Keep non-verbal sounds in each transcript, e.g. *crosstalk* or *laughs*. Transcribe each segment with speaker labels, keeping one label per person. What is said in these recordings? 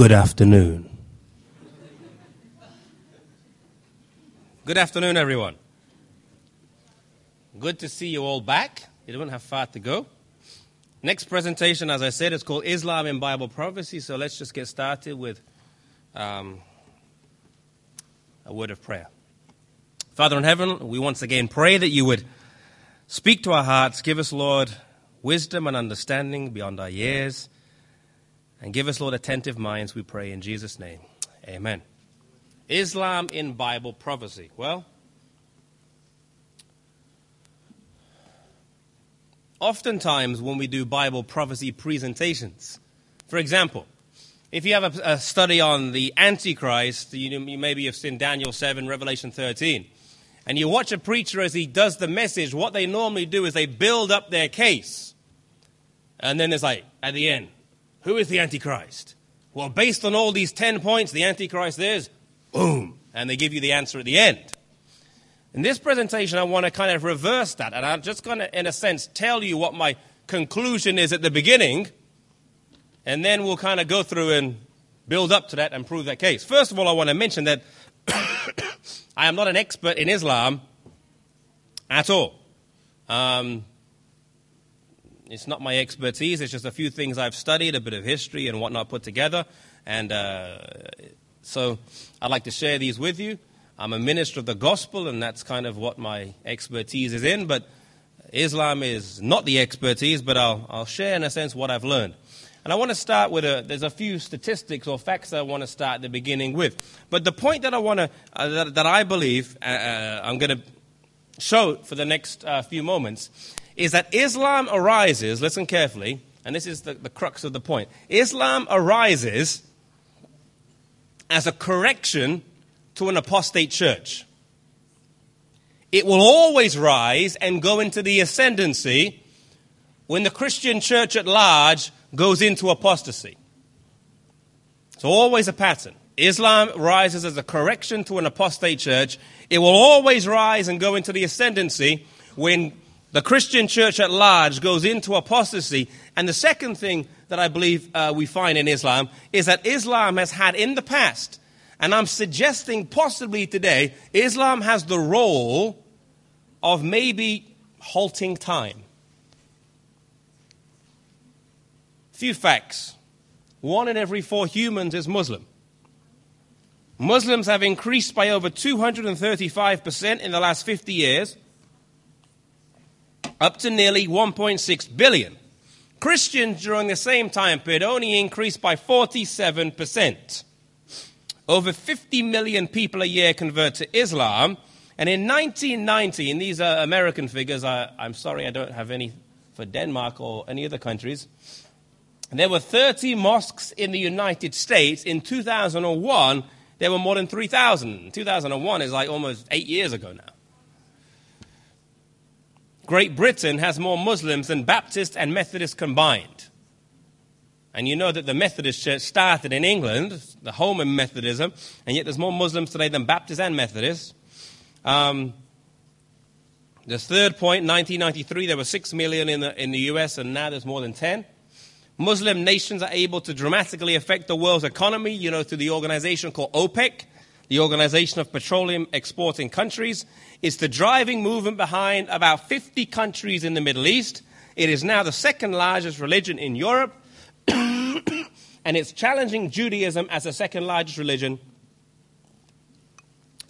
Speaker 1: good afternoon. Good afternoon, everyone. Good to see you all back. You don't have far to go. Next presentation, as I said, is called Islam in Bible Prophecy. So let's just get started with um, a word of prayer. Father in heaven, we once again pray that you would speak to our hearts. Give us, Lord, wisdom and understanding beyond our years. And give us, Lord, attentive minds, we pray in Jesus' name. Amen. Islam in Bible prophecy. Well, oftentimes when we do Bible prophecy presentations, for example, if you have a, a study on the Antichrist, you, you maybe have seen Daniel 7, Revelation 13, and you watch a preacher as he does the message, what they normally do is they build up their case. And then it's like, at the end, who is the Antichrist? Well, based on all these 10 points, the Antichrist is boom. And they give you the answer at the end. In this presentation, I want to kind of reverse that. And I'm just going to, in a sense, tell you what my conclusion is at the beginning. And then we'll kind of go through and build up to that and prove that case. First of all, I want to mention that *coughs* I am not an expert in Islam at all. Um, it's not my expertise. It's just a few things I've studied, a bit of history and whatnot put together. And uh, so I'd like to share these with you. I'm a minister of the gospel, and that's kind of what my expertise is in. But Islam is not the expertise, but I'll, I'll share, in a sense, what I've learned. And I want to start with a, there's a few statistics or facts I want to start at the beginning with. But the point that I want to, uh, that, that, I believe uh, uh I'm going to show for the next uh, few moments is that Islam arises, listen carefully, and this is the, the crux of the point. Islam arises as a correction to an apostate church. It will always rise and go into the ascendancy when the Christian church at large goes into apostasy. It's always a pattern. Islam rises as a correction to an apostate church. It will always rise and go into the ascendancy when the Christian church at large goes into apostasy. And the second thing that I believe uh, we find in Islam is that Islam has had in the past, and I'm suggesting possibly today, Islam has the role of maybe halting time. Few facts. One in every four humans is Muslim. Muslims have increased by over 235% in the last 50 years up to nearly 1.6 billion. Christians during the same time period only increased by 47%. Over 50 million people a year convert to Islam. And in 1990, and these are American figures, I, I'm sorry I don't have any for Denmark or any other countries. There were 30 mosques in the United States. In 2001, there were more than 3,000. 2001 is like almost eight years ago now. Great Britain has more Muslims than Baptists and Methodists combined. And you know that the Methodist Church started in England, the home of Methodism, and yet there's more Muslims today than Baptists and Methodists. Um, the third point, 1993, there were 6 million in the, in the US, and now there's more than 10. Muslim nations are able to dramatically affect the world's economy, you know, through the organization called OPEC, the Organization of Petroleum Exporting Countries. It's the driving movement behind about 50 countries in the Middle East. It is now the second largest religion in Europe, *coughs* and it's challenging Judaism as the second largest religion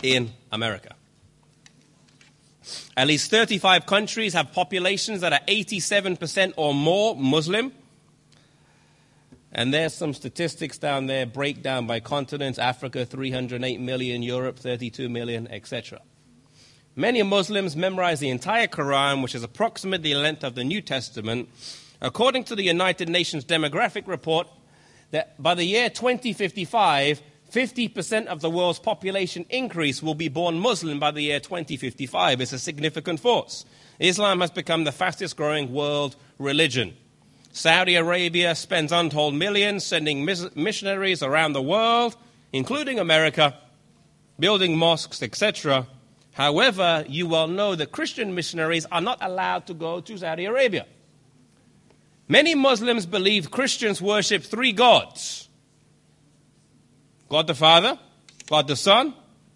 Speaker 1: in America. At least 35 countries have populations that are 87% or more Muslim. And there's some statistics down there, breakdown by continents Africa, 308 million, Europe, 32 million, etc. Many Muslims memorize the entire Quran, which is approximately the length of the New Testament. According to the United Nations Demographic Report, that by the year 2055, 50% of the world's population increase will be born Muslim by the year 2055. It's a significant force. Islam has become the fastest growing world religion. Saudi Arabia spends untold millions sending missionaries around the world, including America, building mosques, etc. However, you well know that Christian missionaries are not allowed to go to Saudi Arabia. Many Muslims believe Christians worship three gods God the Father, God the Son,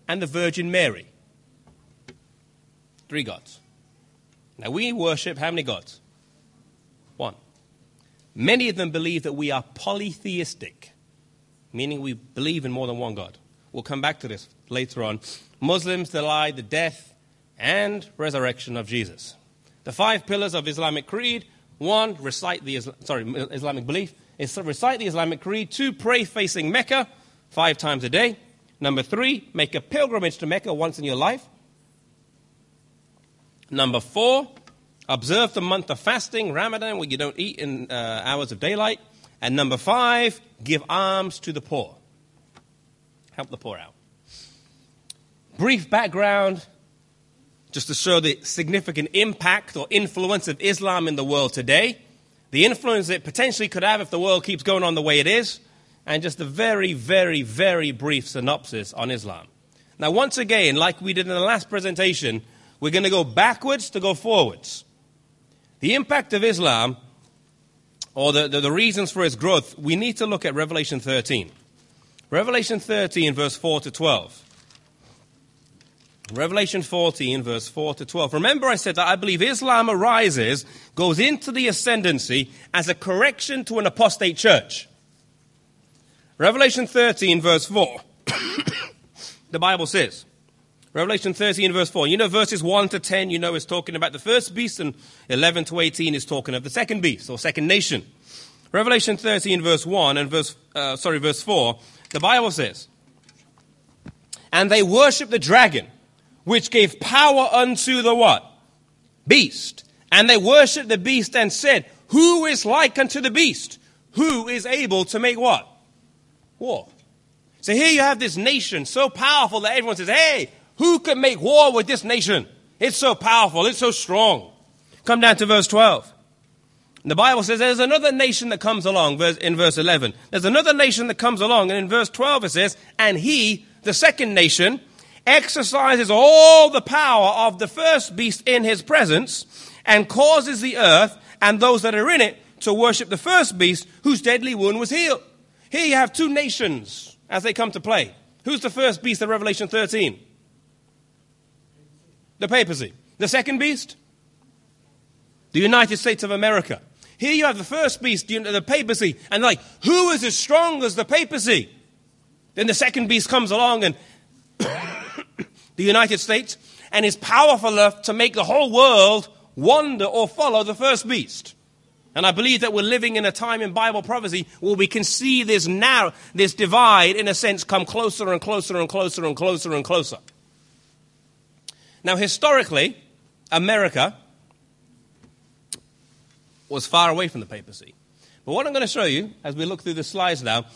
Speaker 1: and the Virgin Mary. Three gods. Now we worship how many gods? One. Many of them believe that we are polytheistic, meaning we believe in more than one God. We'll come back to this later on. Muslims deny the death and resurrection of Jesus. The five pillars of Islamic creed one, recite the sorry, Islamic belief is recite the Islamic creed. Two, pray facing Mecca five times a day. Number three, make a pilgrimage to Mecca once in your life. Number four, observe the month of fasting, Ramadan, where you don't eat in uh, hours of daylight. And number five, give alms to the poor. Help the poor out. Brief background just to show the significant impact or influence of Islam in the world today, the influence it potentially could have if the world keeps going on the way it is, and just a very, very, very brief synopsis on Islam. Now, once again, like we did in the last presentation, we're going to go backwards to go forwards. The impact of Islam, or the, the, the reasons for its growth, we need to look at Revelation 13. Revelation 13, verse 4 to 12. Revelation 14, verse 4 to 12. Remember, I said that I believe Islam arises, goes into the ascendancy as a correction to an apostate church. Revelation 13, verse 4. *coughs* the Bible says, Revelation 13, verse 4. You know, verses 1 to 10, you know, is talking about the first beast, and 11 to 18 is talking of the second beast, or second nation. Revelation 13, verse 1 and verse, uh, sorry, verse 4, the Bible says, And they worship the dragon which gave power unto the what? Beast. And they worshiped the beast and said, Who is like unto the beast? Who is able to make what? War. So here you have this nation so powerful that everyone says, Hey, who can make war with this nation? It's so powerful, it's so strong. Come down to verse 12. the Bible says there's another nation that comes along, in verse 11. There's another nation that comes along, and in verse 12 it says, And he, the second nation, exercises all the power of the first beast in his presence and causes the earth and those that are in it to worship the first beast whose deadly wound was healed. Here you have two nations as they come to play. Who's the first beast of Revelation 13? The papacy. The second beast? The United States of America. Here you have the first beast, the papacy, and like, who is as strong as the papacy? Then the second beast comes along and the United States, and is powerful enough to make the whole world wonder or follow the first beast. And I believe that we're living in a time in Bible prophecy where we can see this narrow, this divide, in a sense, come closer and closer and closer and closer and closer. Now, historically, America was far away from the papacy. But what I'm going to show you, as we look through the slides now,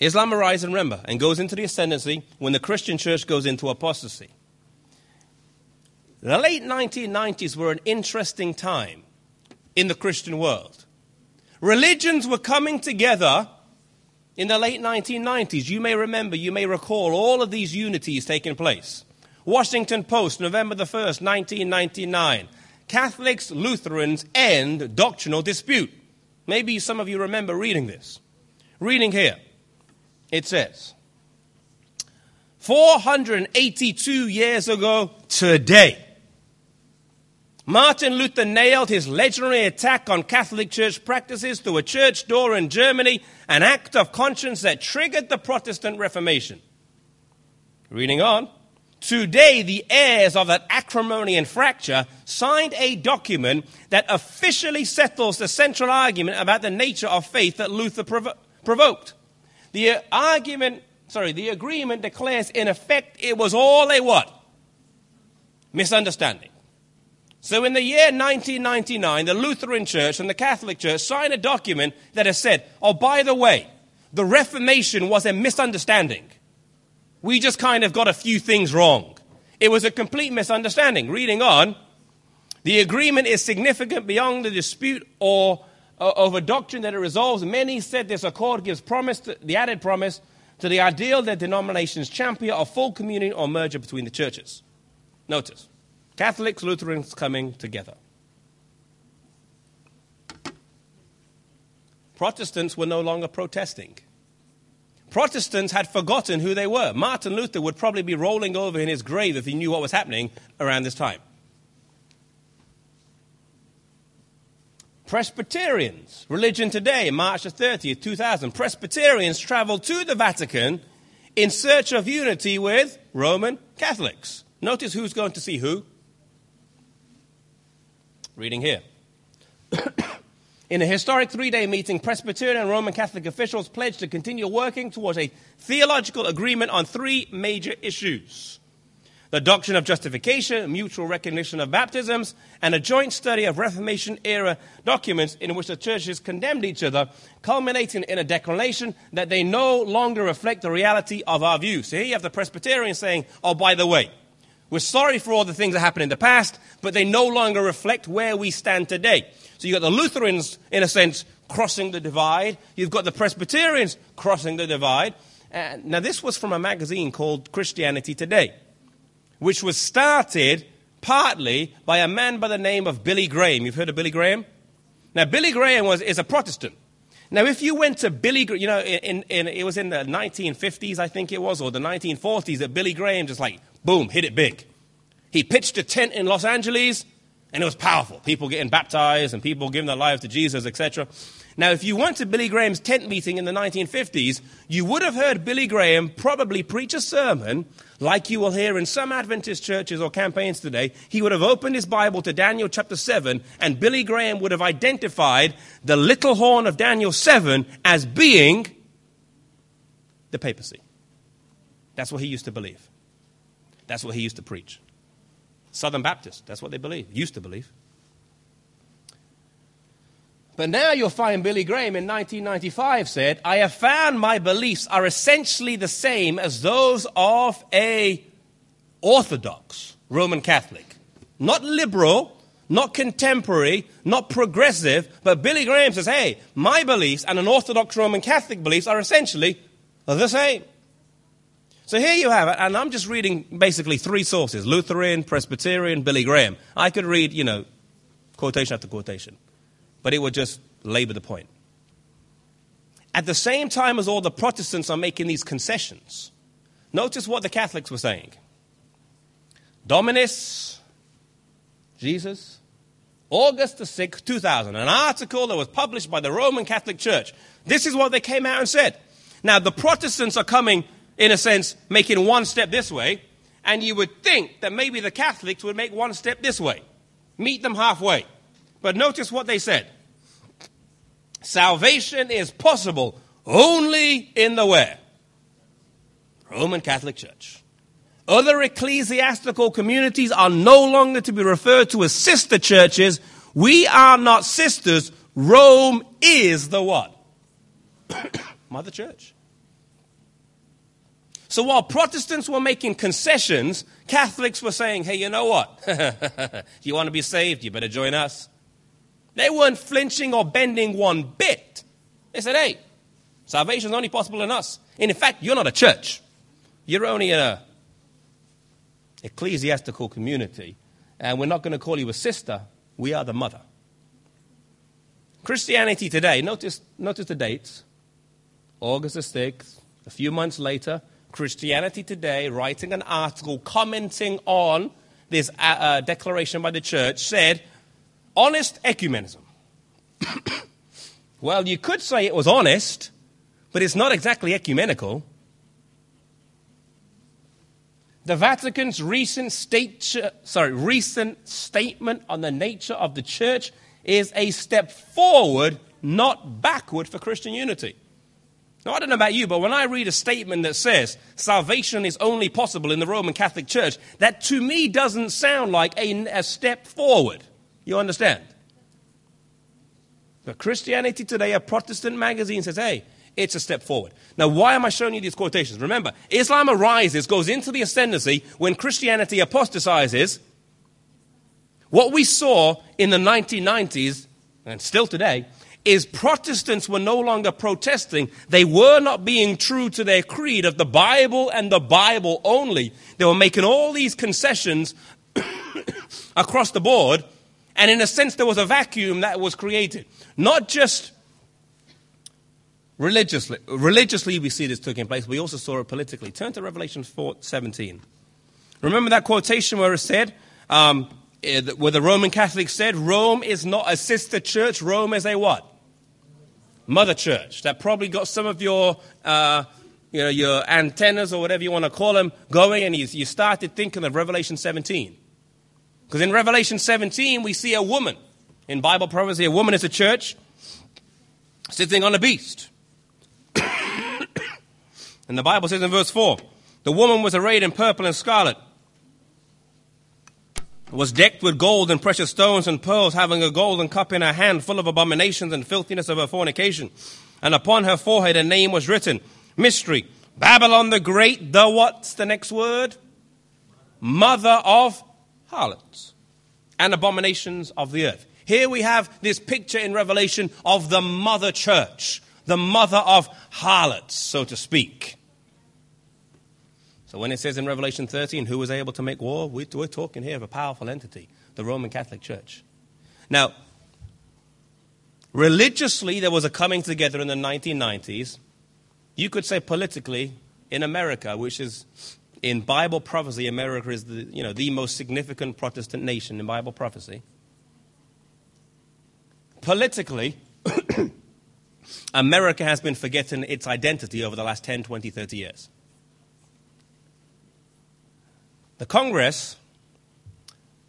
Speaker 1: Islam arises, remember, and goes into the ascendancy when the Christian church goes into apostasy. The late 1990s were an interesting time in the Christian world. Religions were coming together in the late 1990s. You may remember, you may recall all of these unities taking place. Washington Post, November the 1st, 1999. Catholics, Lutherans end doctrinal dispute. Maybe some of you remember reading this. Reading here, it says, 482 years ago today, Martin Luther nailed his legendary attack on Catholic Church practices to a church door in Germany, an act of conscience that triggered the Protestant Reformation. Reading on. Today, the heirs of that acrimony and fracture signed a document that officially settles the central argument about the nature of faith that Luther provo- provoked. The argument, sorry, the agreement declares in effect it was all a what? Misunderstanding. So in the year 1999, the Lutheran Church and the Catholic Church signed a document that has said, oh, by the way, the Reformation was a misunderstanding. We just kind of got a few things wrong. It was a complete misunderstanding. Reading on, the agreement is significant beyond the dispute or uh, over doctrine that it resolves. Many said this accord gives promise, to, the added promise, to the ideal that denominations champion of full communion or merger between the churches. Notice. Catholics, Lutherans coming together. Protestants were no longer protesting. Protestants had forgotten who they were. Martin Luther would probably be rolling over in his grave if he knew what was happening around this time. Presbyterians, religion today, March the 30th, 2000. Presbyterians traveled to the Vatican in search of unity with Roman Catholics. Notice who's going to see who. Reading here. *coughs* In a historic three day meeting, Presbyterian and Roman Catholic officials pledged to continue working towards a theological agreement on three major issues the doctrine of justification, mutual recognition of baptisms, and a joint study of Reformation era documents in which the churches condemned each other, culminating in a declaration that they no longer reflect the reality of our views. So here you have the Presbyterians saying, oh, by the way, we're sorry for all the things that happened in the past, but they no longer reflect where we stand today. So you've got the Lutherans, in a sense, crossing the divide. You've got the Presbyterians crossing the divide. And now, this was from a magazine called Christianity Today, which was started partly by a man by the name of Billy Graham. You've heard of Billy Graham? Now, Billy Graham was, is a Protestant. Now, if you went to Billy, you know, in, in, it was in the 1950s, I think it was, or the 1940s, that Billy Graham just like, boom, hit it big. He pitched a tent in Los Angeles and it was powerful. People getting baptized and people giving their lives to Jesus, etc. Now, if you went to Billy Graham's tent meeting in the 1950s, you would have heard Billy Graham probably preach a sermon like you will hear in some Adventist churches or campaigns today. He would have opened his Bible to Daniel chapter 7, and Billy Graham would have identified the little horn of Daniel 7 as being the papacy. That's what he used to believe. That's what he used to preach. Southern Baptist. That's what they believe, used to believe. But now you'll find Billy Graham in 1995 said, I have found my beliefs are essentially the same as those of a Orthodox Roman Catholic. Not liberal, not contemporary, not progressive, but Billy Graham says, hey, my beliefs and an Orthodox Roman Catholic beliefs are essentially the same. So here you have it, and I'm just reading basically three sources Lutheran, Presbyterian, Billy Graham. I could read, you know, quotation after quotation, but it would just labor the point. At the same time as all the Protestants are making these concessions, notice what the Catholics were saying Dominus, Jesus, August the 6th, 2000, an article that was published by the Roman Catholic Church. This is what they came out and said. Now, the Protestants are coming in a sense, making one step this way, and you would think that maybe the Catholics would make one step this way, meet them halfway. But notice what they said salvation is possible only in the where? Roman Catholic Church. Other ecclesiastical communities are no longer to be referred to as sister churches. We are not sisters. Rome is the what? *coughs* Mother Church. So while Protestants were making concessions, Catholics were saying, hey, you know what? *laughs* you want to be saved? You better join us. They weren't flinching or bending one bit. They said, hey, salvation is only possible in us. And in fact, you're not a church. You're only in a ecclesiastical community. And we're not going to call you a sister. We are the mother. Christianity today, notice, notice the dates. August the 6th, a few months later, Christianity Today, writing an article commenting on this uh, uh, declaration by the church, said, honest ecumenism. *coughs* well, you could say it was honest, but it's not exactly ecumenical. The Vatican's recent, state, sorry, recent statement on the nature of the church is a step forward, not backward for Christian unity. Now, I don't know about you, but when I read a statement that says salvation is only possible in the Roman Catholic Church, that to me doesn't sound like a, a step forward. You understand? But Christianity Today, a Protestant magazine, says, hey, it's a step forward. Now, why am I showing you these quotations? Remember, Islam arises, goes into the ascendancy when Christianity apostatizes. What we saw in the 1990s, and still today, is Protestants were no longer protesting. They were not being true to their creed of the Bible and the Bible only. They were making all these concessions *coughs* across the board. And in a sense, there was a vacuum that was created. Not just religiously, religiously we see this taking place. But we also saw it politically. Turn to Revelation 4, 17. Remember that quotation where it said, um, eh, where the Roman Catholics said, Rome is not a sister church, Rome is a what? Mother church. That probably got some of your, uh, you know, your antennas or whatever you want to call them going, and you, you started thinking of Revelation 17. Because in Revelation 17, we see a woman. In Bible prophecy, a woman is a church sitting on a beast. *coughs* and the Bible says in verse 4 the woman was arrayed in purple and scarlet was decked with gold and precious stones and pearls, having a golden cup in her hand full of abominations and filthiness of her fornication. And upon her forehead a name was written, Mystery, Babylon the Great, the what's the next word? Mother of harlots and abominations of the earth. Here we have this picture in Revelation of the mother church, the mother of harlots, so to speak. So when it says in Revelation 13, who was able to make war, we're, talking here of a powerful entity, the Roman Catholic Church. Now, religiously, there was a coming together in the 1990s. You could say politically, in America, which is in Bible prophecy, America is the, you know, the most significant Protestant nation in Bible prophecy. Politically, *coughs* America has been forgetting its identity over the last 10, 20, 30 years. The Congress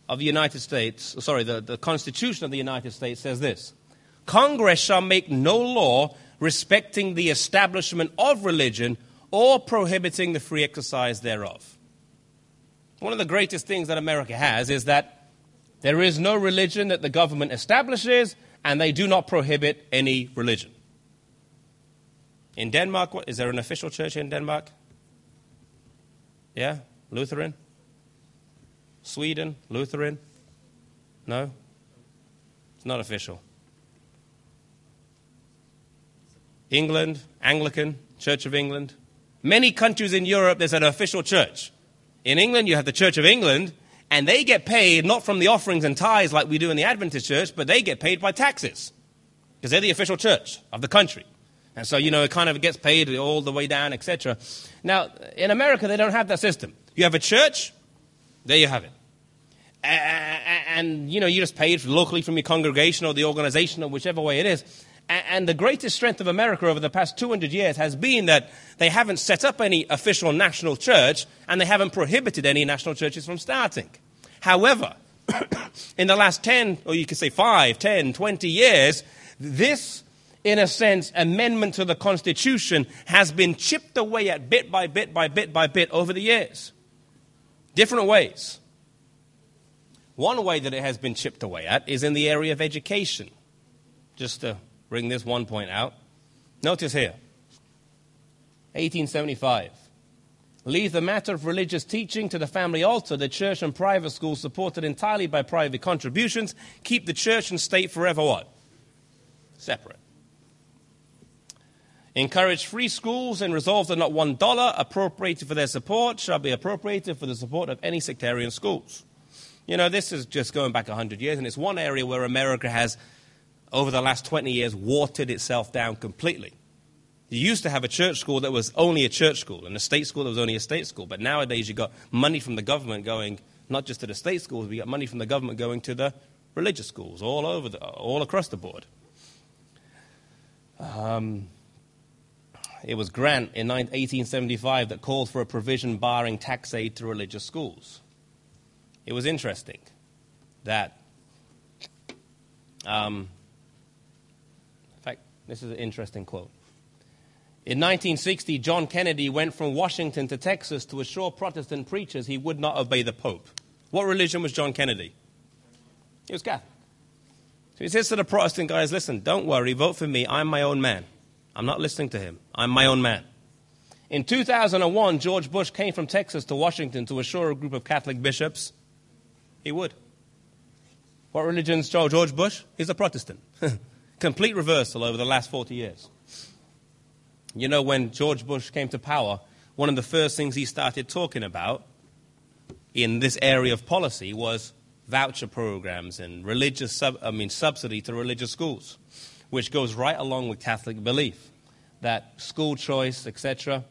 Speaker 1: of the United States, sorry, the, the Constitution of the United States says this Congress shall make no law respecting the establishment of religion or prohibiting the free exercise thereof. One of the greatest things that America has is that there is no religion that the government establishes, and they do not prohibit any religion. In Denmark, what, is there an official church in Denmark? Yeah? Lutheran? Sweden, Lutheran? No? It's not official. England, Anglican, Church of England. Many countries in Europe, there's an official church. In England, you have the Church of England, and they get paid not from the offerings and tithes like we do in the Adventist church, but they get paid by taxes because they're the official church of the country. And so, you know, it kind of gets paid all the way down, etc. Now, in America, they don't have that system. You have a church, there you have it. And, you know, you just pay it locally from your congregation or the organization or whichever way it is. And the greatest strength of America over the past 200 years has been that they haven't set up any official national church and they haven't prohibited any national churches from starting. However, *coughs* in the last 10, or you could say 5, 10, 20 years, this, in a sense, amendment to the Constitution has been chipped away at bit by bit by bit by bit over the years. Different ways. One way that it has been chipped away at is in the area of education. Just to bring this one point out. Notice here 1875. Leave the matter of religious teaching to the family altar, the church and private schools supported entirely by private contributions. Keep the church and state forever what? Separate. Encourage free schools and resolve that not one dollar appropriated for their support shall be appropriated for the support of any sectarian schools. You know, this is just going back 100 years, and it's one area where America has, over the last 20 years, watered itself down completely. You used to have a church school that was only a church school, and a state school that was only a state school. But nowadays, you've got money from the government going not just to the state schools, we got money from the government going to the religious schools all over, the, all across the board. Um, it was Grant in 1875 that called for a provision barring tax aid to religious schools. It was interesting that, um, this is an interesting quote. In 1960, John Kennedy went from Washington to Texas to assure Protestant preachers he would not obey the Pope. What religion was John Kennedy? He was Catholic. So he says to the Protestant guys, listen, don't worry, vote for me. I'm my own man. I'm not listening to him. I'm my own man. In 2001, George Bush came from Texas to Washington to assure a group of Catholic bishops he would. What religion's George Bush? He's a Protestant. *laughs* Complete reversal over the last 40 years. You know, when George Bush came to power, one of the first things he started talking about in this area of policy was voucher programs and religious sub, I mean subsidy to religious schools, which goes right along with Catholic belief. that school choice, etc.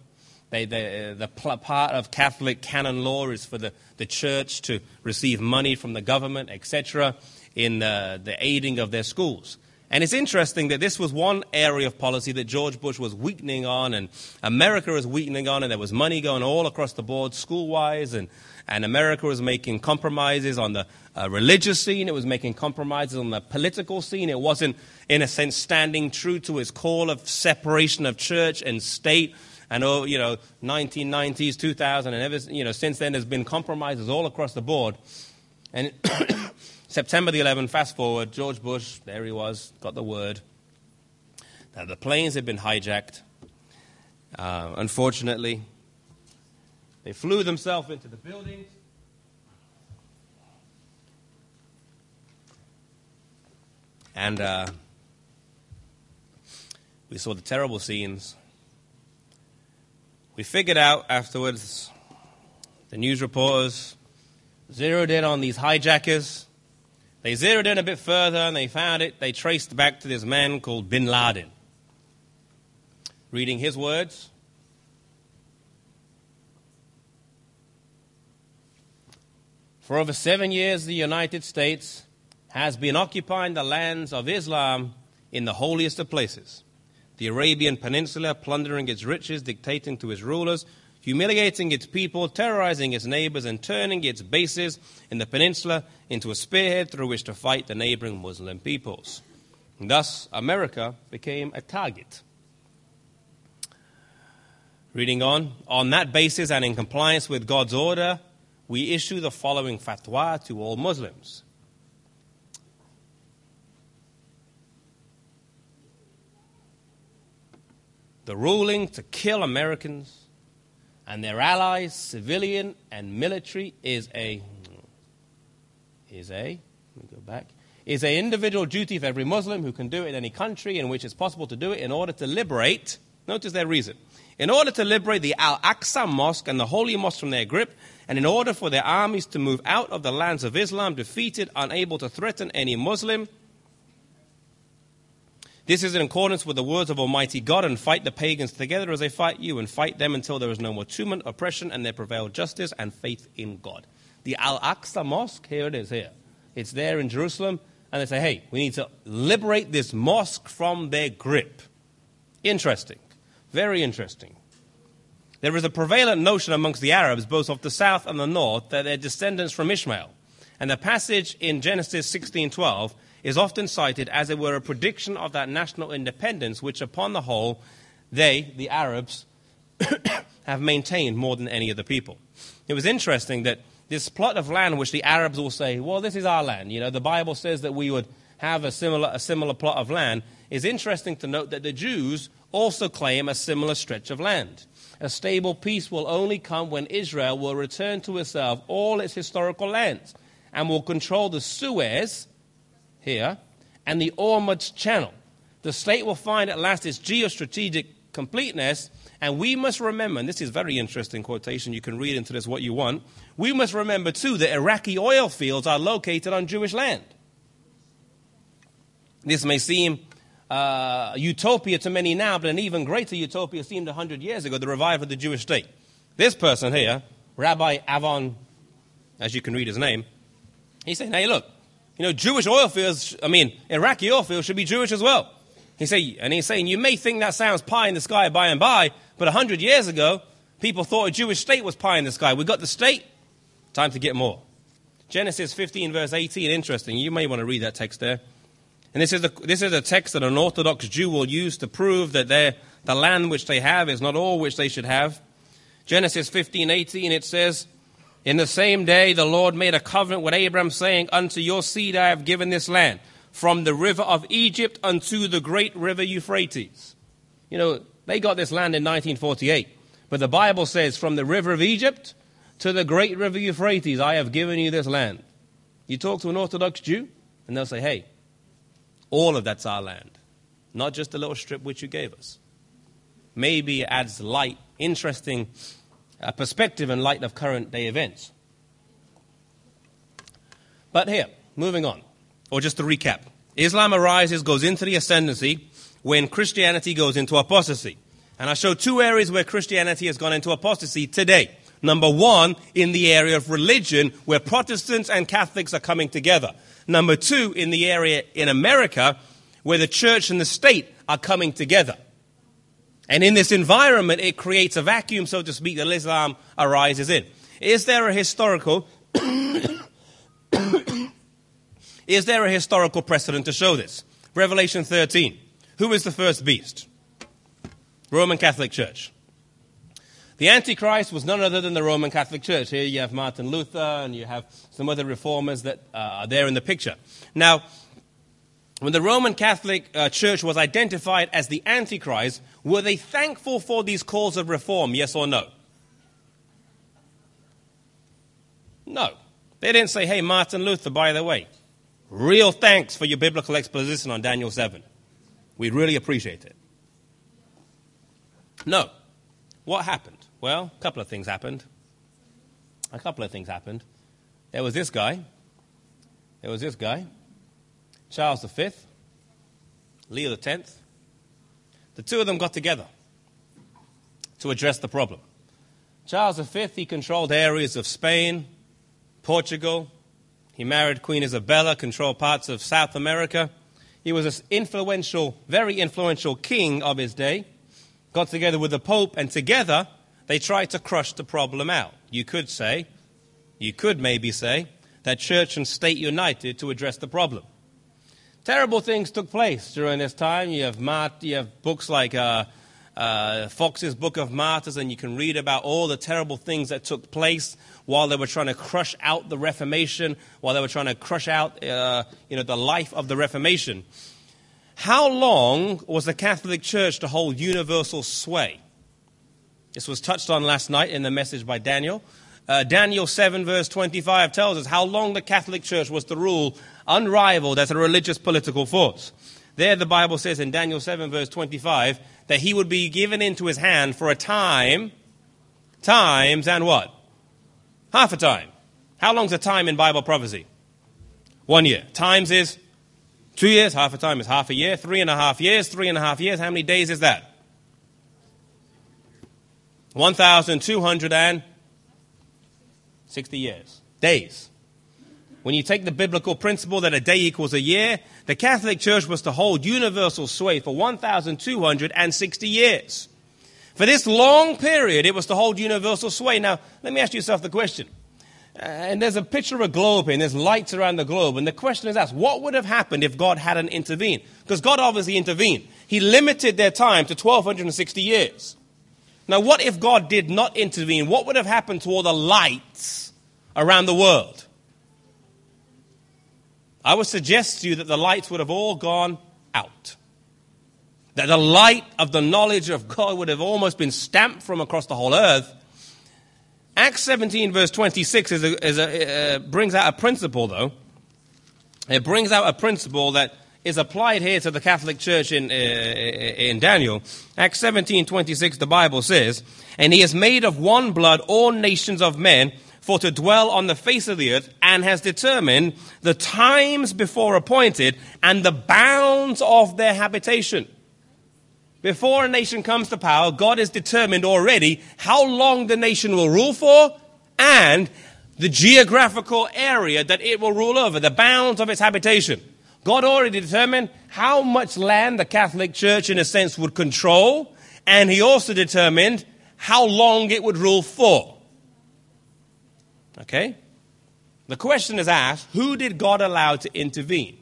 Speaker 1: They, they, the part of Catholic canon law is for the, the church to receive money from the government, etc., in uh, the aiding of their schools. And it's interesting that this was one area of policy that George Bush was weakening on, and America was weakening on, and there was money going all across the board, school wise, and, and America was making compromises on the uh, religious scene, it was making compromises on the political scene. It wasn't, in a sense, standing true to its call of separation of church and state. And, oh, you know, 1990s, 2000, and ever, you know, since then there's been compromises all across the board. And *coughs* *coughs* September the 11th, fast forward, George Bush, there he was, got the word that the planes had been hijacked. Uh, unfortunately, they flew themselves into the buildings. And uh, we saw the terrible scenes. We figured out afterwards, the news reporters zeroed in on these hijackers they zeroed in a bit further and they found it. They traced back to this man called bin Laden. Reading his words. For over seven years, the United States has been occupying the lands of Islam in the holiest of places the Arabian Peninsula, plundering its riches, dictating to its rulers humiliating its people, terrorizing its neighbors, and turning its bases in the peninsula into a spearhead through which to fight the neighboring Muslim peoples. And thus, America became a target. Reading on, on that basis and in compliance with God's order, we issue the following fatwa to all Muslims. The ruling to kill Americans and their allies, civilian and military, is a is a let me go back is a individual duty of every Muslim who can do it in any country in which it's possible to do it in order to liberate. Notice their reason. In order to liberate the Al Aqsa Mosque and the Holy Mosque from their grip, and in order for their armies to move out of the lands of Islam, defeated, unable to threaten any Muslim, this is in accordance with the words of Almighty God and fight the pagans together as they fight you and fight them until there is no more tumult, oppression, and there prevail justice and faith in God. The Al Aqsa Mosque, here it is, here. It's there in Jerusalem, and they say, hey, we need to liberate this mosque from their grip. Interesting. Very interesting. There is a prevalent notion amongst the Arabs, both of the south and the north, that they're descendants from Ishmael. And the passage in Genesis 16:12 is often cited as it were a prediction of that national independence, which, upon the whole, they, the Arabs, *coughs* have maintained more than any other people. It was interesting that this plot of land, which the Arabs will say, well, this is our land. You know, the Bible says that we would have a similar, a similar plot of land. Is interesting to note that the Jews also claim a similar stretch of land. A stable peace will only come when Israel will return to itself all its historical lands and will control the Suez here and the Ormuz Channel. The state will find at last its geostrategic completeness, and we must remember, and this is very interesting quotation, you can read into this what you want. We must remember too that Iraqi oil fields are located on Jewish land. This may seem uh, utopia to many now, but an even greater utopia seemed 100 years ago, the revival of the Jewish state. This person here, Rabbi Avon, as you can read his name, he's saying, hey, look, you know, Jewish oil fields, I mean, Iraqi oil fields should be Jewish as well. He say, and he's saying, you may think that sounds pie in the sky by and by, but 100 years ago, people thought a Jewish state was pie in the sky. We got the state, time to get more. Genesis 15, verse 18, interesting. You may want to read that text there. And this is, this is a text that an Orthodox Jew will use to prove that the land which they have is not all which they should have. Genesis 15, 18, it says, in the same day, the Lord made a covenant with Abram, saying, Unto your seed I have given this land, from the river of Egypt unto the great river Euphrates. You know, they got this land in 1948. But the Bible says, From the river of Egypt to the great river Euphrates, I have given you this land. You talk to an Orthodox Jew, and they'll say, Hey, all of that's our land, not just the little strip which you gave us. Maybe it adds light, interesting a perspective in light of current day events. But here, moving on, or just to recap Islam arises, goes into the ascendancy when Christianity goes into apostasy. And I show two areas where Christianity has gone into apostasy today. Number one, in the area of religion, where Protestants and Catholics are coming together. Number two, in the area in America, where the church and the state are coming together. And in this environment, it creates a vacuum, so to speak, that Islam arises in. Is there a historical *coughs* is there a historical precedent to show this? Revelation 13. Who is the first beast? Roman Catholic Church. The Antichrist was none other than the Roman Catholic Church. Here you have Martin Luther and you have some other reformers that uh, are there in the picture. Now, when the Roman Catholic uh, Church was identified as the Antichrist, were they thankful for these calls of reform, yes or no? No. They didn't say, hey, Martin Luther, by the way, real thanks for your biblical exposition on Daniel 7. We really appreciate it. No. What happened? Well, a couple of things happened. A couple of things happened. There was this guy. There was this guy. Charles V, Leo X. The two of them got together to address the problem. Charles V, he controlled areas of Spain, Portugal. He married Queen Isabella, controlled parts of South America. He was an influential, very influential king of his day. Got together with the Pope, and together they tried to crush the problem out. You could say, you could maybe say, that church and state united to address the problem. Terrible things took place during this time. You have, Mart- you have books like uh, uh, Foxe's Book of Martyrs, and you can read about all the terrible things that took place while they were trying to crush out the Reformation, while they were trying to crush out uh, you know, the life of the Reformation. How long was the Catholic Church to hold universal sway? This was touched on last night in the message by Daniel. Uh, Daniel 7, verse 25 tells us how long the Catholic Church was to rule unrivaled as a religious political force. There, the Bible says in Daniel 7, verse 25, that he would be given into his hand for a time, times, and what? Half a time. How long's a time in Bible prophecy? One year. Times is two years. Half a time is half a year. Three and a half years. Three and a half years. How many days is that? 1,260 years. Days. When you take the biblical principle that a day equals a year, the Catholic Church was to hold universal sway for 1,260 years. For this long period, it was to hold universal sway. Now, let me ask yourself the question. Uh, and there's a picture of a globe here, and there's lights around the globe. And the question is asked, what would have happened if God hadn't intervened? Because God obviously intervened. He limited their time to 1,260 years. Now, what if God did not intervene? What would have happened to all the lights around the world? I would suggest to you that the lights would have all gone out. That the light of the knowledge of God would have almost been stamped from across the whole earth. Acts 17, verse 26, is a, is a, uh, brings out a principle, though. It brings out a principle that is applied here to the Catholic Church in, uh, in Daniel. Acts 17, 26, the Bible says, And he has made of one blood all nations of men for to dwell on the face of the earth, and has determined the times before appointed and the bounds of their habitation. Before a nation comes to power, God has determined already how long the nation will rule for and the geographical area that it will rule over, the bounds of its habitation. God already determined how much land the Catholic Church, in a sense, would control, and He also determined how long it would rule for. Okay? The question is asked who did God allow to intervene?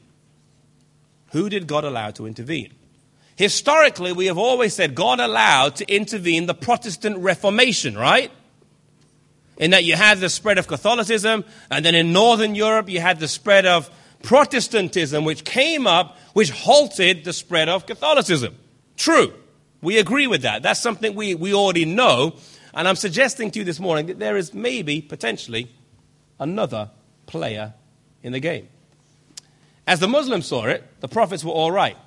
Speaker 1: Who did God allow to intervene? Historically, we have always said God allowed to intervene the Protestant Reformation, right? In that you had the spread of Catholicism, and then in Northern Europe, you had the spread of Protestantism, which came up, which halted the spread of Catholicism. True. We agree with that. That's something we, we already know. And I'm suggesting to you this morning that there is maybe, potentially, another player in the game. As the Muslims saw it, the prophets were all right.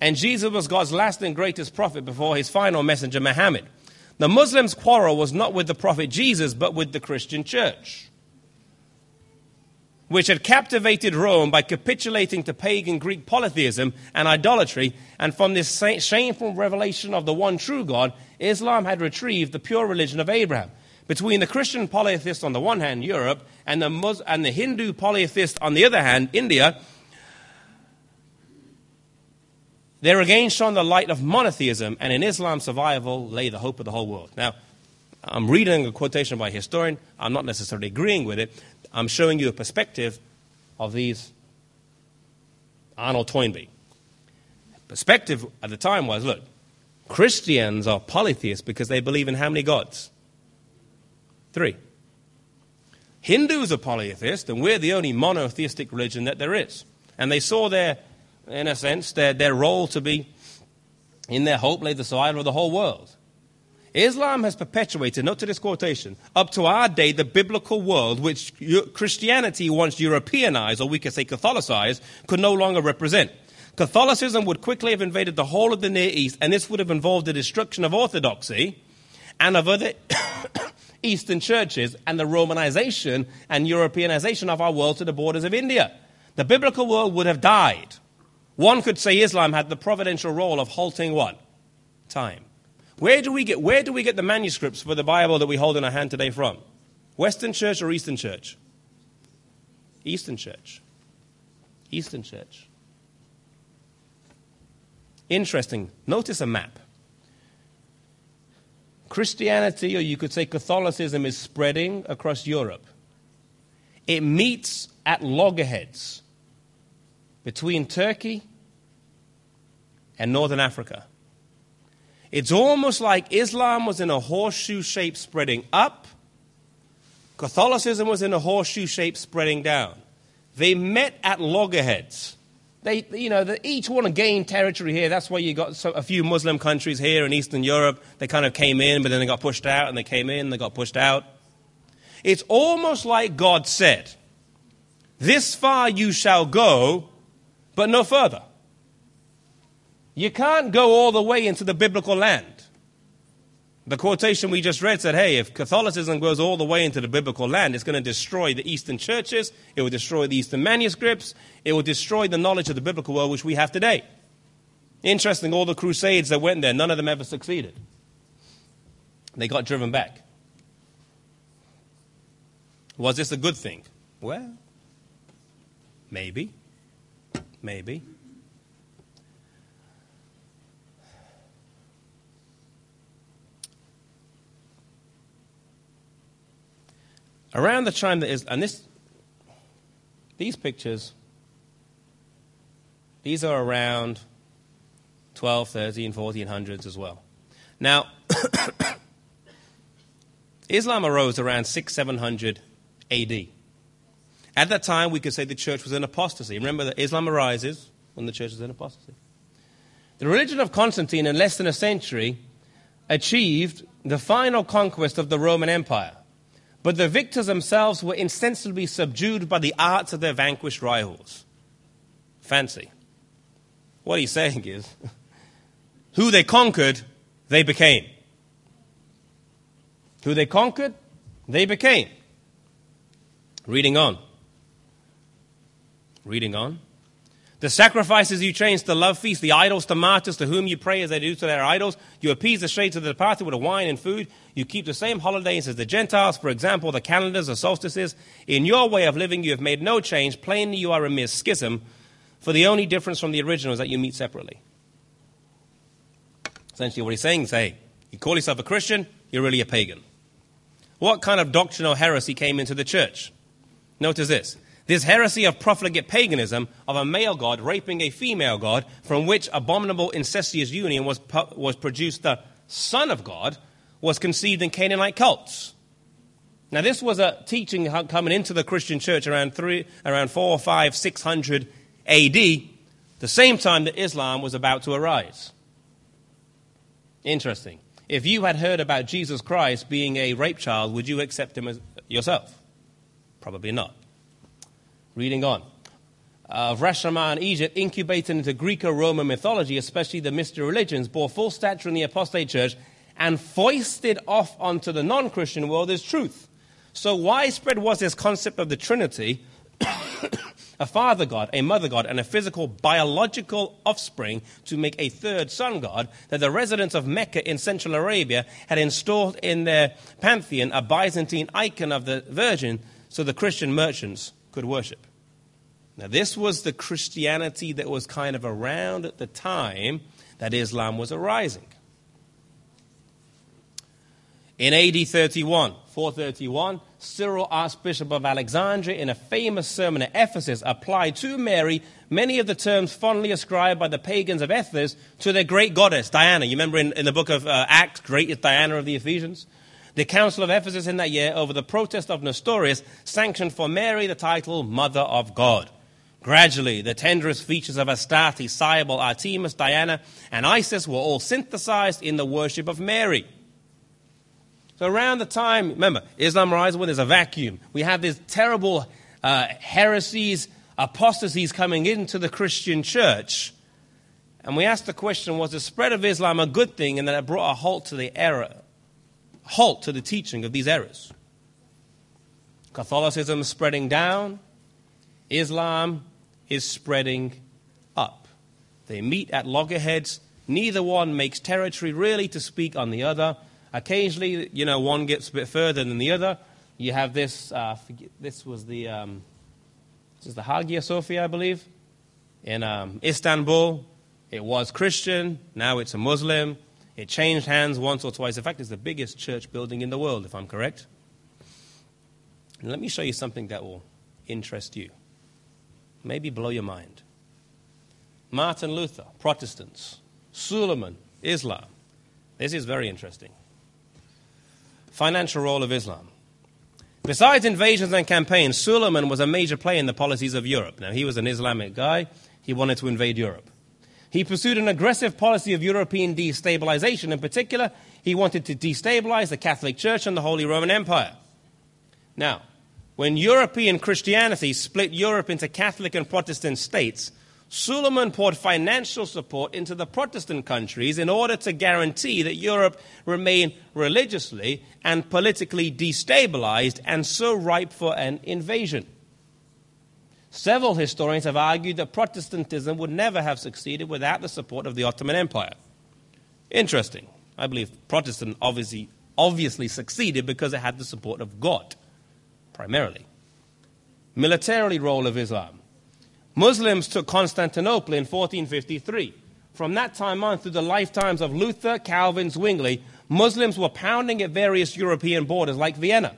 Speaker 1: And Jesus was God's last and greatest prophet before his final messenger, Muhammad. The Muslims' quarrel was not with the prophet Jesus, but with the Christian church. Which had captivated Rome by capitulating to pagan Greek polytheism and idolatry, and from this shameful revelation of the one true God, Islam had retrieved the pure religion of Abraham. Between the Christian polytheist on the one hand, Europe, and the, and the Hindu polytheist on the other hand, India, there again shone the light of monotheism, and in Islam's survival lay the hope of the whole world. Now, I'm reading a quotation by a historian. I'm not necessarily agreeing with it. I'm showing you a perspective of these Arnold Toynbee. Perspective at the time was look, Christians are polytheists because they believe in how many gods? Three. Hindus are polytheists, and we're the only monotheistic religion that there is. And they saw their, in a sense, their, their role to be, in their hope, lay the survival of the whole world. Islam has perpetuated, note to this quotation, up to our day, the biblical world which Christianity, once Europeanized, or we could say Catholicized, could no longer represent. Catholicism would quickly have invaded the whole of the Near East, and this would have involved the destruction of orthodoxy and of other *coughs* Eastern churches and the Romanization and Europeanization of our world to the borders of India. The biblical world would have died. One could say Islam had the providential role of halting what? Time. Where do we get, where do we get the manuscripts for the Bible that we hold in our hand today from? Western Church or Eastern Church? Eastern Church. Eastern Church. Interesting. Notice a map. Christianity, or you could say Catholicism, is spreading across Europe. It meets at loggerheads between Turkey and Northern Africa. It's almost like Islam was in a horseshoe shape spreading up, Catholicism was in a horseshoe shape spreading down. They met at loggerheads. They, you know, they each want to gain territory here. That's why you got so, a few Muslim countries here in Eastern Europe. They kind of came in, but then they got pushed out, and they came in, they got pushed out. It's almost like God said, This far you shall go, but no further. You can't go all the way into the biblical land. The quotation we just read said, hey, if Catholicism goes all the way into the biblical land, it's going to destroy the Eastern churches, it will destroy the Eastern manuscripts, it will destroy the knowledge of the biblical world which we have today. Interesting, all the crusades that went there, none of them ever succeeded. They got driven back. Was this a good thing? Well, maybe. Maybe. Around the time that is, and this, these pictures, these are around 12, 13, 1400s as well. Now, *coughs* Islam arose around 6, 700 AD. At that time, we could say the church was in apostasy. Remember that Islam arises when the church is in apostasy. The religion of Constantine, in less than a century, achieved the final conquest of the Roman Empire. But the victors themselves were insensibly subdued by the arts of their vanquished rivals. Fancy. What he's saying is, *laughs* who they conquered, they became. Who they conquered, they became. Reading on. Reading on. The sacrifices you change to love feasts, the idols to martyrs, to whom you pray as they do to their idols. You appease the shades of the departed with a wine and food. You keep the same holidays as the Gentiles, for example, the calendars or solstices. In your way of living, you have made no change. Plainly, you are a mere schism, for the only difference from the original is that you meet separately. Essentially, what he's saying is hey, you call yourself a Christian, you're really a pagan. What kind of doctrinal heresy came into the church? Notice this this heresy of profligate paganism of a male god raping a female god, from which abominable incestuous union was, was produced the Son of God, was conceived in Canaanite cults. Now, this was a teaching coming into the Christian church around, three, around 4, 5, 600 AD, the same time that Islam was about to arise. Interesting. If you had heard about Jesus Christ being a rape child, would you accept him as yourself? Probably not. Reading on. Uh, Rashomon, Egypt, incubated into Greco-Roman mythology, especially the mystery religions, bore full stature in the apostate church and foisted off onto the non-Christian world as truth. So widespread was this concept of the Trinity *coughs* a father god, a mother god, and a physical biological offspring to make a third son god, that the residents of Mecca in Central Arabia had installed in their pantheon a Byzantine icon of the Virgin so the Christian merchants could worship. Now, this was the Christianity that was kind of around at the time that Islam was arising. In AD 31, 431, Cyril, Archbishop of Alexandria, in a famous sermon at Ephesus, applied to Mary many of the terms fondly ascribed by the pagans of Ephesus to their great goddess, Diana. You remember in, in the book of uh, Acts, great is Diana of the Ephesians? The Council of Ephesus in that year, over the protest of Nestorius, sanctioned for Mary the title Mother of God. Gradually, the tenderest features of Astarte, Cybele, Artemis, Diana, and Isis were all synthesized in the worship of Mary. So around the time, remember, Islam rises when there's a vacuum. We have these terrible uh, heresies, apostasies coming into the Christian church. And we ask the question, was the spread of Islam a good thing and that it brought a halt to the error, halt to the teaching of these errors? Catholicism is spreading down, Islam is spreading up. They meet at loggerheads. Neither one makes territory really to speak on the other. Occasionally, you know, one gets a bit further than the other. You have this, uh, forget, this was the, um, this is the Hagia Sophia, I believe, in um, Istanbul. It was Christian, now it's a Muslim. It changed hands once or twice. In fact, it's the biggest church building in the world, if I'm correct. And let me show you something that will interest you, maybe blow your mind. Martin Luther, Protestants. Suleiman, Islam. This is very interesting financial role of Islam. Besides invasions and campaigns, Suleiman was a major player in the policies of Europe. Now, he was an Islamic guy, he wanted to invade Europe. He pursued an aggressive policy of European destabilization. In particular, he wanted to destabilize the Catholic Church and the Holy Roman Empire. Now, when European Christianity split Europe into Catholic and Protestant states, Suleiman poured financial support into the Protestant countries in order to guarantee that Europe remain religiously and politically destabilized and so ripe for an invasion. Several historians have argued that Protestantism would never have succeeded without the support of the Ottoman Empire. Interesting. I believe Protestant obviously, obviously succeeded because it had the support of God, primarily. Militarily, role of Islam. Muslims took Constantinople in 1453. From that time on, through the lifetimes of Luther, Calvin, Zwingli, Muslims were pounding at various European borders like Vienna.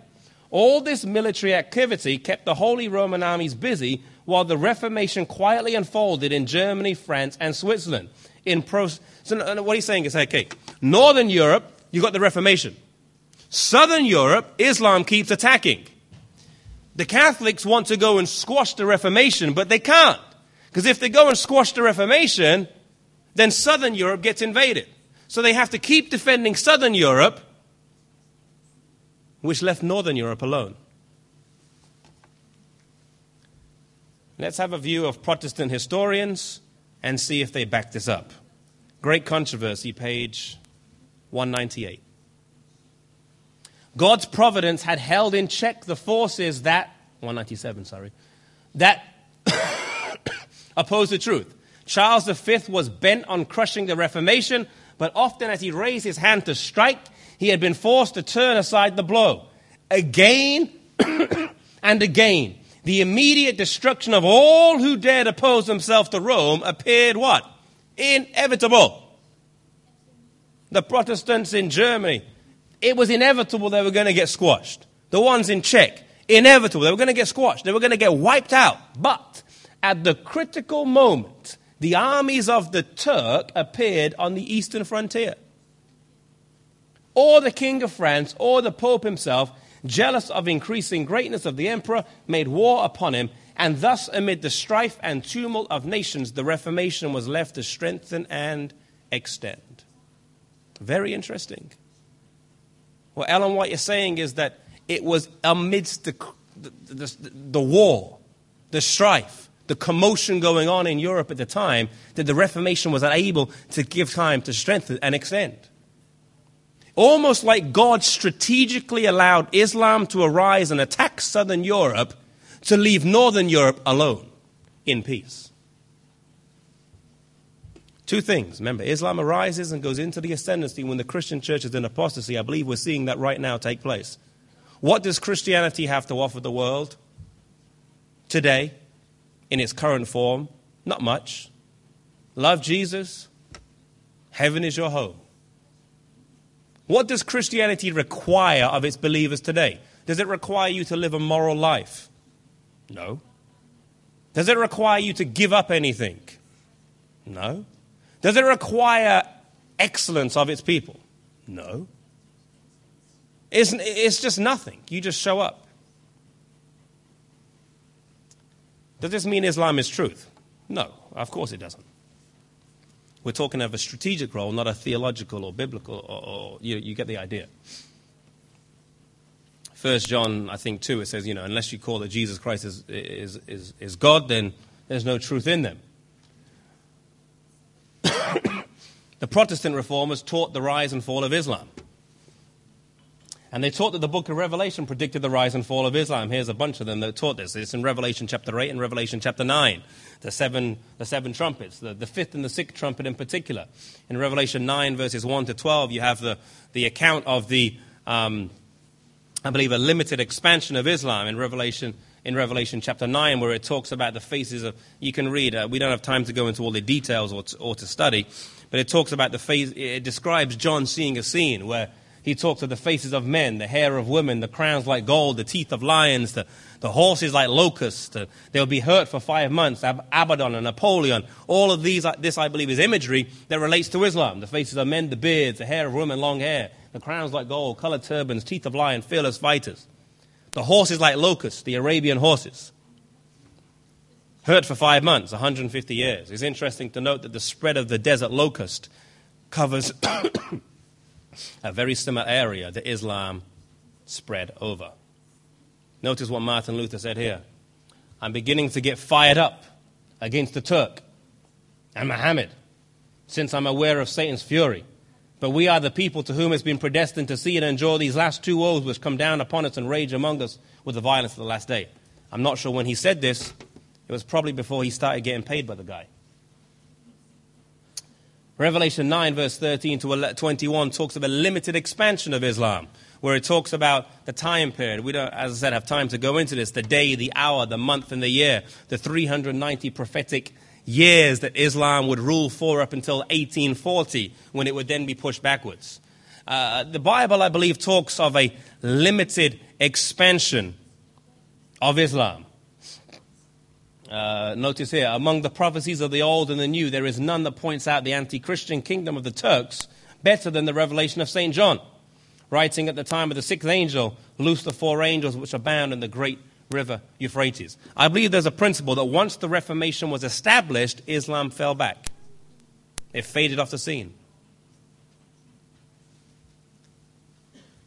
Speaker 1: All this military activity kept the Holy Roman armies busy while the Reformation quietly unfolded in Germany, France, and Switzerland. In pro- so what he's saying is, okay, Northern Europe, you got the Reformation. Southern Europe, Islam keeps attacking. The Catholics want to go and squash the Reformation, but they can't. Because if they go and squash the Reformation, then Southern Europe gets invaded. So they have to keep defending Southern Europe, which left Northern Europe alone. Let's have a view of Protestant historians and see if they back this up. Great Controversy, page 198. God's providence had held in check the forces that, 197, sorry, that *coughs* opposed the truth. Charles V was bent on crushing the Reformation, but often as he raised his hand to strike, he had been forced to turn aside the blow. Again *coughs* and again, the immediate destruction of all who dared oppose themselves to Rome appeared what? Inevitable. The Protestants in Germany, it was inevitable they were going to get squashed. The ones in Czech, inevitable. They were going to get squashed. They were going to get wiped out. But at the critical moment, the armies of the Turk appeared on the eastern frontier. Or the king of France, or the pope himself, jealous of increasing greatness of the emperor, made war upon him, and thus, amid the strife and tumult of nations, the Reformation was left to strengthen and extend. Very interesting. What Ellen White is saying is that it was amidst the, the, the, the war, the strife, the commotion going on in Europe at the time that the Reformation was unable to give time to strengthen and extend. Almost like God strategically allowed Islam to arise and attack southern Europe to leave northern Europe alone. in peace. Two things. Remember, Islam arises and goes into the ascendancy when the Christian church is in apostasy. I believe we're seeing that right now take place. What does Christianity have to offer the world today in its current form? Not much. Love Jesus, heaven is your home. What does Christianity require of its believers today? Does it require you to live a moral life? No. Does it require you to give up anything? No. Does it require excellence of its people? No. It's, it's just nothing. You just show up. Does this mean Islam is truth? No, of course it doesn't. We're talking of a strategic role, not a theological or biblical, or, or you, you get the idea. First John, I think, 2, it says, you know, unless you call that Jesus Christ is, is, is, is God, then there's no truth in them. *coughs* the Protestant reformers taught the rise and fall of Islam. And they taught that the book of Revelation predicted the rise and fall of Islam. Here's a bunch of them that taught this. It's in Revelation chapter 8 and Revelation chapter 9. The seven, the seven trumpets, the, the fifth and the sixth trumpet in particular. In Revelation 9, verses 1 to 12, you have the, the account of the um, I believe, a limited expansion of Islam in Revelation, in Revelation chapter 9, where it talks about the faces of, you can read, uh, we don't have time to go into all the details or to, or to study, but it talks about the face, it describes John seeing a scene where he talks of the faces of men, the hair of women, the crowns like gold, the teeth of lions, the, the horses like locusts. Uh, they'll be hurt for five months. Ab- Abaddon and Apollyon. All of these, uh, this I believe, is imagery that relates to Islam. The faces of men, the beards, the hair of women, long hair the crowns like gold, colored turbans, teeth of lion, fearless fighters. The horses like locusts, the Arabian horses. Hurt for five months, 150 years. It's interesting to note that the spread of the desert locust covers *coughs* *coughs* a very similar area that Islam spread over. Notice what Martin Luther said here. I'm beginning to get fired up against the Turk and Muhammad since I'm aware of Satan's fury. But we are the people to whom it's been predestined to see and enjoy these last two woes which come down upon us and rage among us with the violence of the last day. I'm not sure when he said this. It was probably before he started getting paid by the guy. Revelation 9, verse 13 to 21, talks of a limited expansion of Islam, where it talks about the time period. We don't, as I said, have time to go into this the day, the hour, the month, and the year, the 390 prophetic years that Islam would rule for up until 1840, when it would then be pushed backwards. Uh, the Bible, I believe, talks of a limited expansion of Islam. Uh, notice here, among the prophecies of the Old and the New, there is none that points out the anti Christian kingdom of the Turks better than the revelation of St. John. Writing at the time of the sixth angel, loose the four angels which are bound in the great River Euphrates. I believe there's a principle that once the Reformation was established, Islam fell back. It faded off the scene.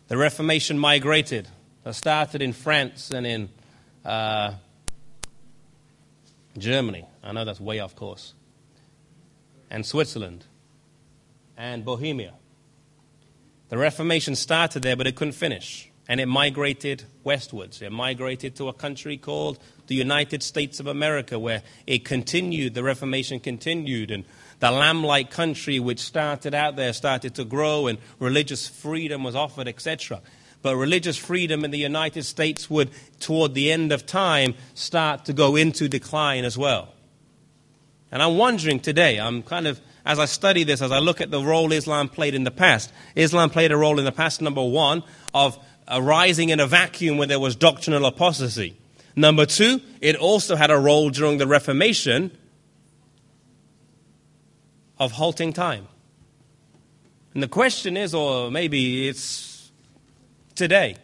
Speaker 1: The Reformation migrated. It started in France and in uh, Germany. I know that's way off course. And Switzerland and Bohemia. The Reformation started there, but it couldn't finish and it migrated westwards. It migrated to a country called the United States of America, where it continued, the Reformation continued, and the lamb like country which started out there started to grow, and religious freedom was offered, etc. But religious freedom in the United States would, toward the end of time, start to go into decline as well. And I'm wondering today, I'm kind of, as I study this, as I look at the role Islam played in the past, Islam played a role in the past, number one, of arising in a vacuum where there was doctrinal apostasy. Number two, it also had a role during the Reformation of halting time. And the question is, or maybe it's today,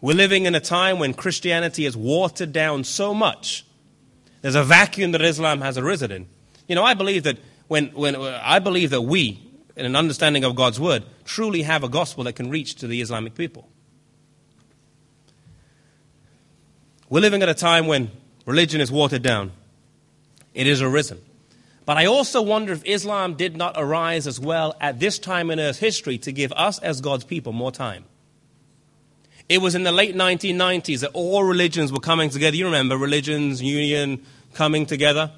Speaker 1: we're living in a time when Christianity is watered down so much. There's a vacuum that Islam has arisen in. You know, I believe that when, when uh, I believe that we, in an understanding of God's word, truly have a gospel that can reach to the Islamic people. We're living at a time when religion is watered down, it is arisen. But I also wonder if Islam did not arise as well at this time in Earth's history to give us, as God's people, more time. It was in the late 1990s that all religions were coming together. You remember religions, union, coming together.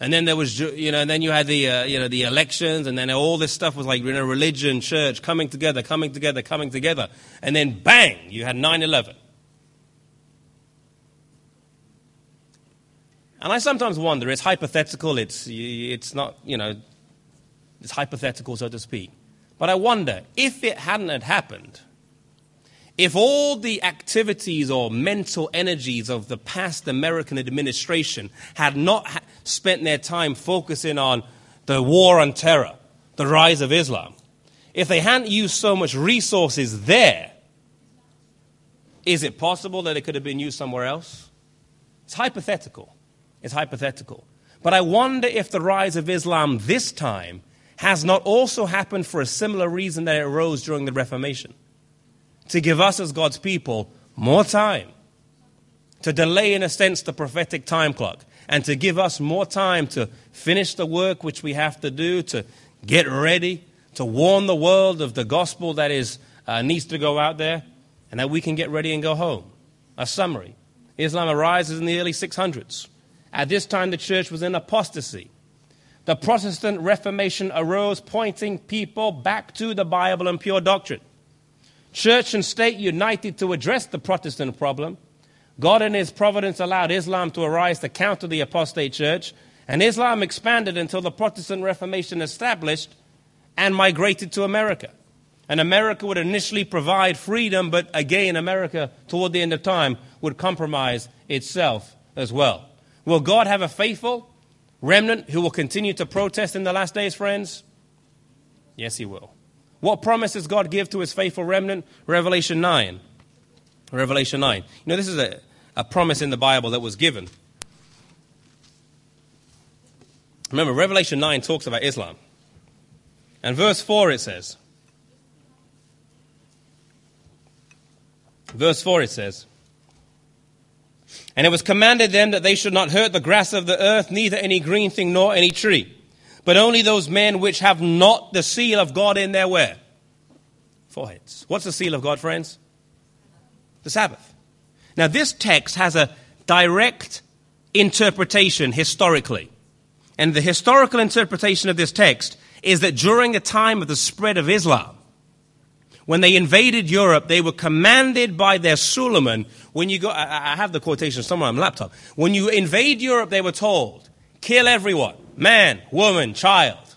Speaker 1: And then there was, you know, and then you had the, uh, you know, the elections, and then all this stuff was like, you know, religion, church, coming together, coming together, coming together. And then bang, you had 9 11. And I sometimes wonder, it's hypothetical, it's, it's not, you know, it's hypothetical, so to speak. But I wonder, if it hadn't had happened, if all the activities or mental energies of the past American administration had not ha- spent their time focusing on the war on terror, the rise of Islam, if they hadn't used so much resources there, is it possible that it could have been used somewhere else? It's hypothetical. It's hypothetical. But I wonder if the rise of Islam this time has not also happened for a similar reason that it arose during the Reformation to give us as God's people more time, to delay, in a sense, the prophetic time clock, and to give us more time to finish the work which we have to do, to get ready, to warn the world of the gospel that is, uh, needs to go out there, and that we can get ready and go home. A summary Islam arises in the early 600s. At this time, the church was in apostasy. The Protestant Reformation arose, pointing people back to the Bible and pure doctrine. Church and state united to address the Protestant problem. God in His providence allowed Islam to arise to counter the apostate church, and Islam expanded until the Protestant Reformation established and migrated to America. And America would initially provide freedom, but again, America, toward the end of time, would compromise itself as well. Will God have a faithful remnant who will continue to protest in the last days, friends? Yes, He will. What promise does God give to his faithful remnant? Revelation 9. Revelation 9. You know, this is a, a promise in the Bible that was given. Remember, Revelation 9 talks about Islam. And verse 4 it says, Verse 4 it says, And it was commanded them that they should not hurt the grass of the earth, neither any green thing nor any tree but only those men which have not the seal of God in their where? Foreheads. What's the seal of God, friends? The Sabbath. Now, this text has a direct interpretation historically. And the historical interpretation of this text is that during the time of the spread of Islam, when they invaded Europe, they were commanded by their Suleiman. When you go, I have the quotation somewhere on my laptop. When you invade Europe, they were told, kill everyone man, woman, child.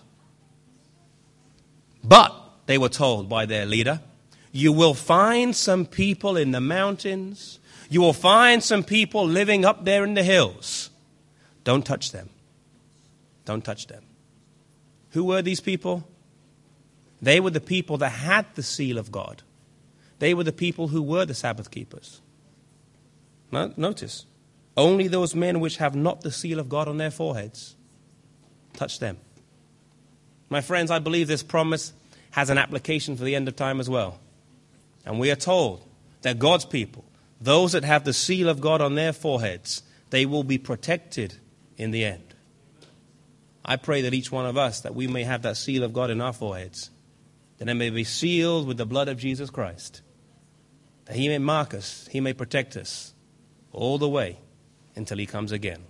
Speaker 1: But, they were told by their leader, you will find some people in the mountains. You will find some people living up there in the hills. Don't touch them. Don't touch them. Who were these people? They were the people that had the seal of God. They were the people who were the Sabbath keepers. Notice, only those men which have not the seal of God on their foreheads touch them. My friends, I believe this promise has an application for the end of time as well. And we are told that God's people, those that have the seal of God on their foreheads, they will be protected in the end. I pray that each one of us, that we may have that seal of God in our foreheads, that it may be sealed with the blood of Jesus Christ, that He may mark us, He may protect us all the way until He comes again.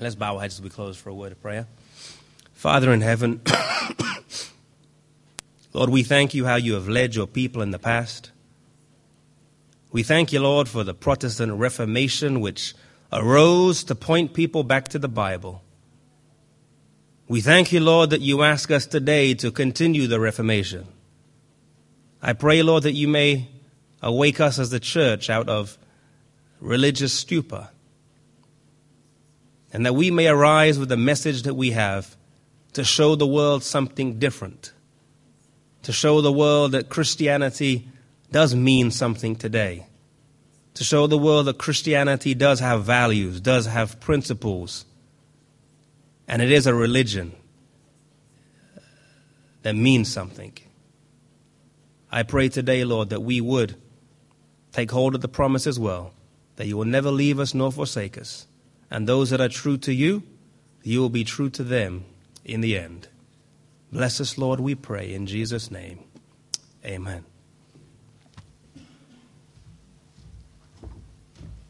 Speaker 1: Let's bow our heads as we close for a word of prayer. Father in heaven, *coughs* Lord, we thank you how you have led your people in the past. We thank you, Lord, for the Protestant Reformation which arose to point people back to the Bible. We thank you, Lord, that you ask us today to continue the Reformation. I pray, Lord, that you may awake us as the church out of religious stupor and that we may arise with the message that we have to show the world something different, to show the world that Christianity does mean something today, to show the world that Christianity does have values, does have principles, and it is a religion that means something. I pray today, Lord, that we would take hold of the promise as well, that you will never leave us nor forsake us and those that are true to you, you will be true to them in the end. Bless us, Lord, we pray, in Jesus' name. Amen.